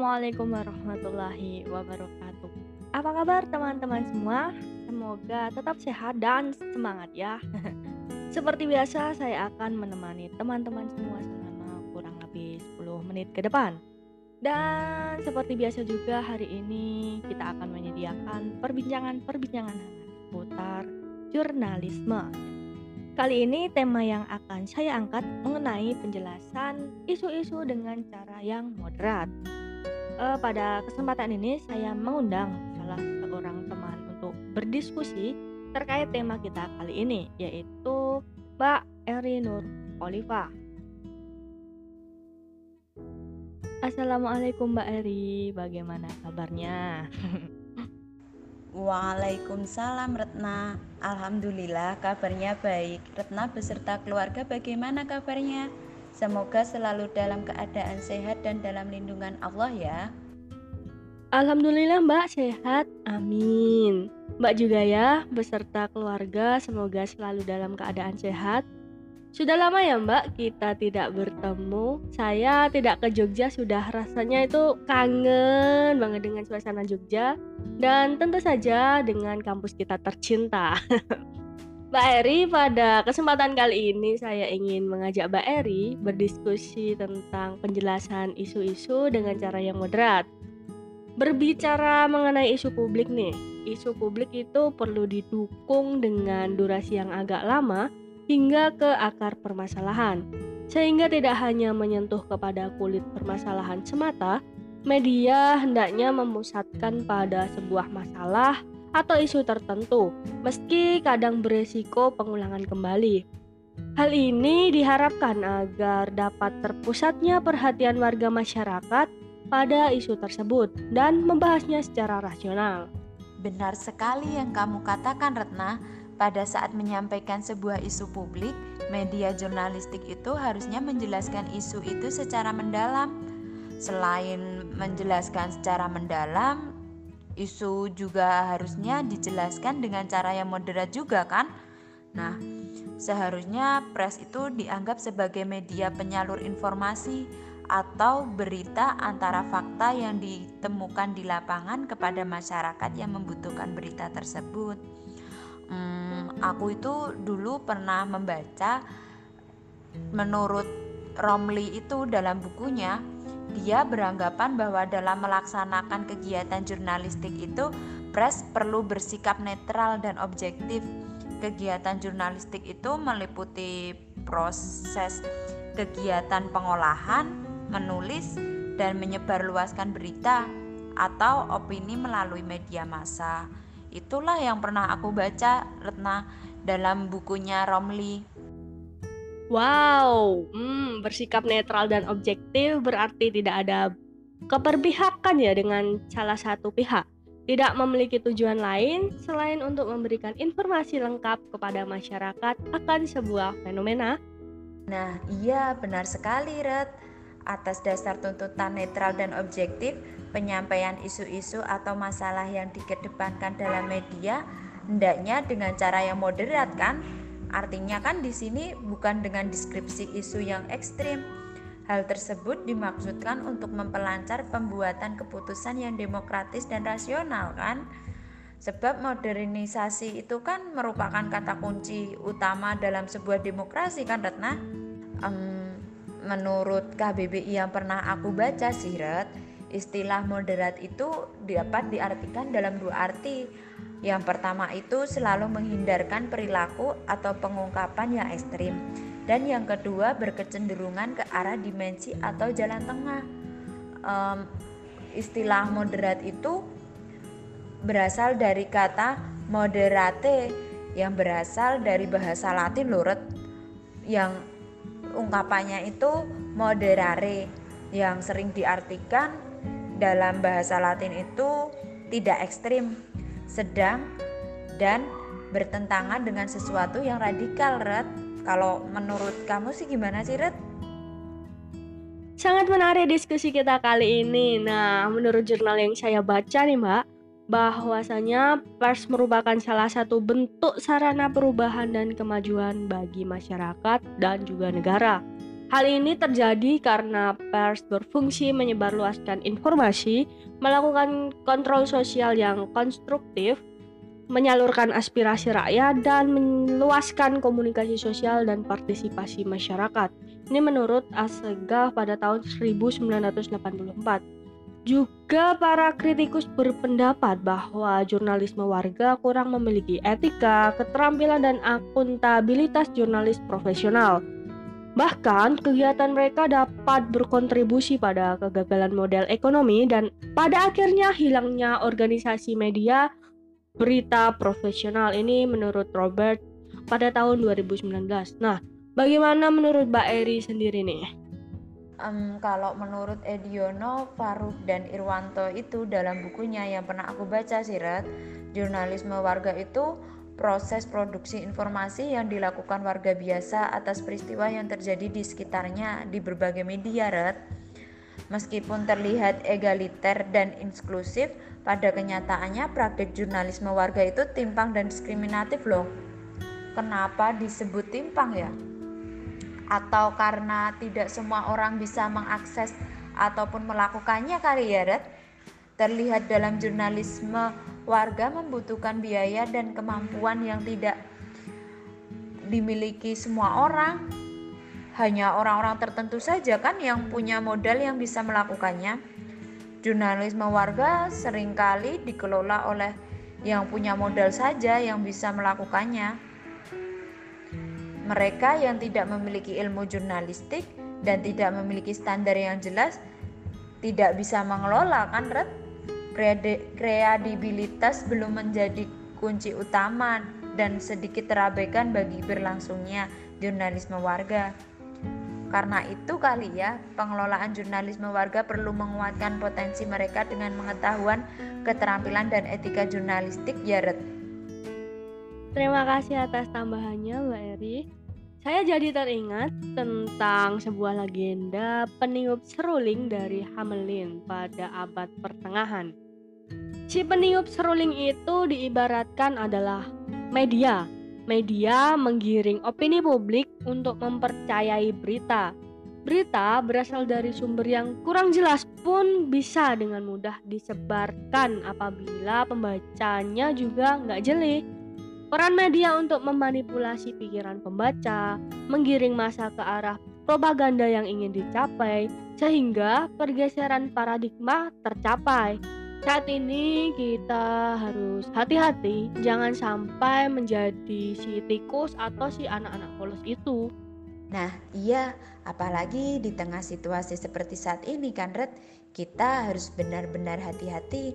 Assalamualaikum warahmatullahi wabarakatuh. Apa kabar teman-teman semua? Semoga tetap sehat dan semangat ya. Seperti biasa saya akan menemani teman-teman semua selama kurang lebih 10 menit ke depan. Dan seperti biasa juga hari ini kita akan menyediakan perbincangan-perbincangan seputar jurnalisme. Kali ini tema yang akan saya angkat mengenai penjelasan isu-isu dengan cara yang moderat. Eh, pada kesempatan ini saya mengundang salah seorang teman untuk berdiskusi terkait tema kita kali ini yaitu Mbak Eri Nur Oliva. Assalamualaikum Mbak Eri, bagaimana kabarnya? Waalaikumsalam Retna Alhamdulillah kabarnya baik Retna beserta keluarga bagaimana kabarnya? Semoga selalu dalam keadaan sehat dan dalam lindungan Allah ya. Alhamdulillah Mbak sehat, amin. Mbak juga ya beserta keluarga semoga selalu dalam keadaan sehat. Sudah lama ya Mbak kita tidak bertemu. Saya tidak ke Jogja sudah rasanya itu kangen banget dengan suasana Jogja. Dan tentu saja dengan kampus kita tercinta. Mbak Eri, pada kesempatan kali ini saya ingin mengajak Mbak Eri berdiskusi tentang penjelasan isu-isu dengan cara yang moderat. Berbicara mengenai isu publik nih, isu publik itu perlu didukung dengan durasi yang agak lama hingga ke akar permasalahan, sehingga tidak hanya menyentuh kepada kulit permasalahan semata, media hendaknya memusatkan pada sebuah masalah atau isu tertentu, meski kadang beresiko pengulangan kembali. Hal ini diharapkan agar dapat terpusatnya perhatian warga masyarakat pada isu tersebut dan membahasnya secara rasional. Benar sekali yang kamu katakan, Retna pada saat menyampaikan sebuah isu publik, media jurnalistik itu harusnya menjelaskan isu itu secara mendalam. Selain menjelaskan secara mendalam, isu juga harusnya dijelaskan dengan cara yang moderat juga kan? Nah, seharusnya pres itu dianggap sebagai media penyalur informasi atau berita antara fakta yang ditemukan di lapangan kepada masyarakat yang membutuhkan berita tersebut hmm, aku itu dulu pernah membaca menurut Romli itu dalam bukunya dia beranggapan bahwa dalam melaksanakan kegiatan jurnalistik itu pres perlu bersikap netral dan objektif. Kegiatan jurnalistik itu meliputi proses kegiatan pengolahan, menulis, dan menyebarluaskan berita atau opini melalui media massa. Itulah yang pernah aku baca, Retna, dalam bukunya Romli. Wow, hmm, bersikap netral dan objektif berarti tidak ada keperpihakan ya dengan salah satu pihak. Tidak memiliki tujuan lain selain untuk memberikan informasi lengkap kepada masyarakat akan sebuah fenomena. Nah, iya benar sekali, Ret. Atas dasar tuntutan netral dan objektif, penyampaian isu-isu atau masalah yang dikedepankan dalam media hendaknya dengan cara yang moderat kan? Artinya kan di sini bukan dengan deskripsi isu yang ekstrim. Hal tersebut dimaksudkan untuk memperlancar pembuatan keputusan yang demokratis dan rasional kan? Sebab modernisasi itu kan merupakan kata kunci utama dalam sebuah demokrasi kan Retna? Um, menurut KBBI yang pernah aku baca sih Ret, Istilah moderat itu dapat diartikan dalam dua arti. Yang pertama itu selalu menghindarkan perilaku atau pengungkapan yang ekstrim. Dan yang kedua berkecenderungan ke arah dimensi atau jalan tengah. Um, istilah moderat itu berasal dari kata moderate yang berasal dari bahasa Latin loret yang ungkapannya itu moderare yang sering diartikan dalam bahasa Latin itu tidak ekstrim, sedang, dan bertentangan dengan sesuatu yang radikal, Red. Kalau menurut kamu sih gimana sih, Red? Sangat menarik diskusi kita kali ini. Nah, menurut jurnal yang saya baca nih, Mbak, bahwasanya pers merupakan salah satu bentuk sarana perubahan dan kemajuan bagi masyarakat dan juga negara. Hal ini terjadi karena pers berfungsi menyebarluaskan informasi, melakukan kontrol sosial yang konstruktif, menyalurkan aspirasi rakyat, dan meluaskan komunikasi sosial dan partisipasi masyarakat. Ini menurut Asegaf pada tahun 1984. Juga para kritikus berpendapat bahwa jurnalisme warga kurang memiliki etika, keterampilan dan akuntabilitas jurnalis profesional. Bahkan kegiatan mereka dapat berkontribusi pada kegagalan model ekonomi dan pada akhirnya hilangnya organisasi media berita profesional ini menurut Robert pada tahun 2019. Nah, bagaimana menurut Mbak Eri sendiri nih? um, kalau menurut Ediono, Faruk dan Irwanto itu dalam bukunya yang pernah aku baca sih Red, jurnalisme warga itu proses produksi informasi yang dilakukan warga biasa atas peristiwa yang terjadi di sekitarnya di berbagai media Red. Meskipun terlihat egaliter dan inklusif, pada kenyataannya praktik jurnalisme warga itu timpang dan diskriminatif loh. Kenapa disebut timpang ya? atau karena tidak semua orang bisa mengakses ataupun melakukannya kali ya Red? Terlihat dalam jurnalisme warga membutuhkan biaya dan kemampuan yang tidak dimiliki semua orang. Hanya orang-orang tertentu saja kan yang punya modal yang bisa melakukannya. Jurnalisme warga sering kali dikelola oleh yang punya modal saja yang bisa melakukannya mereka yang tidak memiliki ilmu jurnalistik dan tidak memiliki standar yang jelas tidak bisa mengelola kan Red? Kredibilitas belum menjadi kunci utama dan sedikit terabaikan bagi berlangsungnya jurnalisme warga. Karena itu kali ya, pengelolaan jurnalisme warga perlu menguatkan potensi mereka dengan pengetahuan, keterampilan dan etika jurnalistik ya Red. Terima kasih atas tambahannya Mbak Eri. Saya jadi teringat tentang sebuah legenda peniup seruling dari Hamelin pada abad pertengahan. Si peniup seruling itu diibaratkan adalah media. Media menggiring opini publik untuk mempercayai berita. Berita berasal dari sumber yang kurang jelas pun bisa dengan mudah disebarkan apabila pembacanya juga nggak jeli Peran media untuk memanipulasi pikiran pembaca, menggiring masa ke arah propaganda yang ingin dicapai, sehingga pergeseran paradigma tercapai. Saat ini kita harus hati-hati, jangan sampai menjadi si tikus atau si anak-anak polos itu. Nah, iya, apalagi di tengah situasi seperti saat ini kan, Red, kita harus benar-benar hati-hati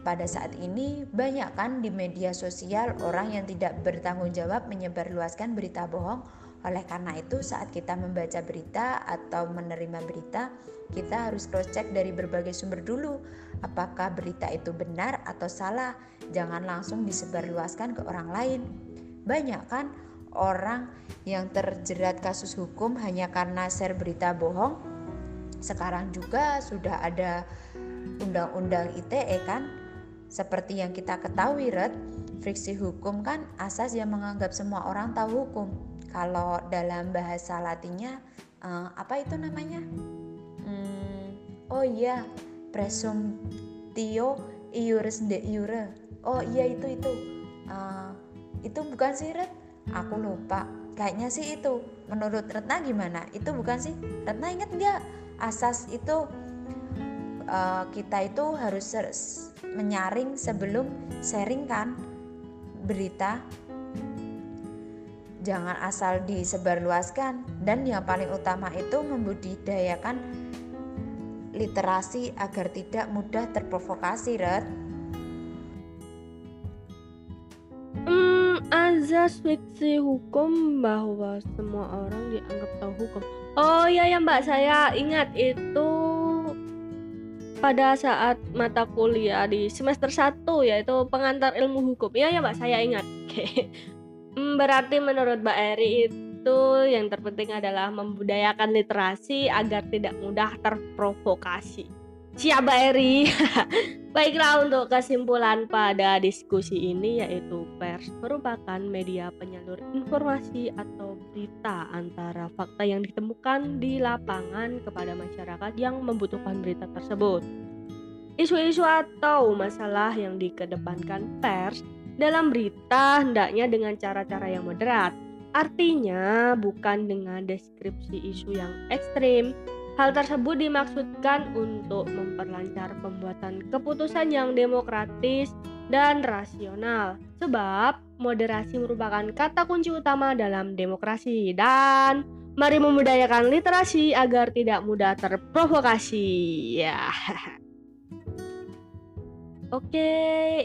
pada saat ini banyak kan di media sosial orang yang tidak bertanggung jawab menyebarluaskan berita bohong. Oleh karena itu saat kita membaca berita atau menerima berita, kita harus cross check dari berbagai sumber dulu. Apakah berita itu benar atau salah? Jangan langsung disebarluaskan ke orang lain. Banyak kan orang yang terjerat kasus hukum hanya karena share berita bohong. Sekarang juga sudah ada undang-undang ITE kan seperti yang kita ketahui, Red, friksi hukum kan asas yang menganggap semua orang tahu hukum. Kalau dalam bahasa Latinnya, uh, apa itu namanya? Hmm, oh iya, presumptio iuris de iure. Oh iya itu itu. Uh, itu bukan sih Red? Aku lupa. Kayaknya sih itu. Menurut Retna gimana? Itu bukan sih? Retna ingat nggak? Asas itu uh, kita itu harus menyaring sebelum sharing kan berita jangan asal disebarluaskan. Dan yang paling utama itu membudidayakan literasi agar tidak mudah terprovokasi Red. Hmm, azas fiksi hukum bahwa semua orang dianggap tahu hukum. Oh iya ya mbak. Saya ingat itu pada saat mata kuliah di semester 1 yaitu pengantar ilmu hukum. Iya ya Mbak, saya ingat. Hmm, berarti menurut Mbak Eri itu yang terpenting adalah membudayakan literasi agar tidak mudah terprovokasi. Siap Mbak Eri. Baiklah untuk kesimpulan pada diskusi ini yaitu pers merupakan media penyalur informasi atau berita antara fakta yang ditemukan di lapangan kepada masyarakat yang membutuhkan berita tersebut. Isu-isu atau masalah yang dikedepankan pers dalam berita hendaknya dengan cara-cara yang moderat. Artinya bukan dengan deskripsi isu yang ekstrim. Hal tersebut dimaksudkan untuk memperlancar pembuatan keputusan yang demokratis dan rasional. Sebab moderasi merupakan kata kunci utama dalam demokrasi dan mari memudayakan literasi agar tidak mudah terprovokasi. Ya. Oke,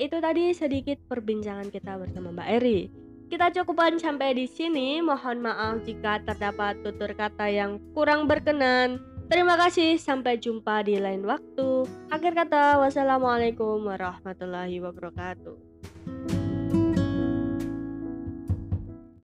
itu tadi sedikit perbincangan kita bersama Mbak Eri. Kita cukupkan sampai di sini. Mohon maaf jika terdapat tutur kata yang kurang berkenan. Terima kasih, sampai jumpa di lain waktu. Akhir kata, wassalamualaikum warahmatullahi wabarakatuh.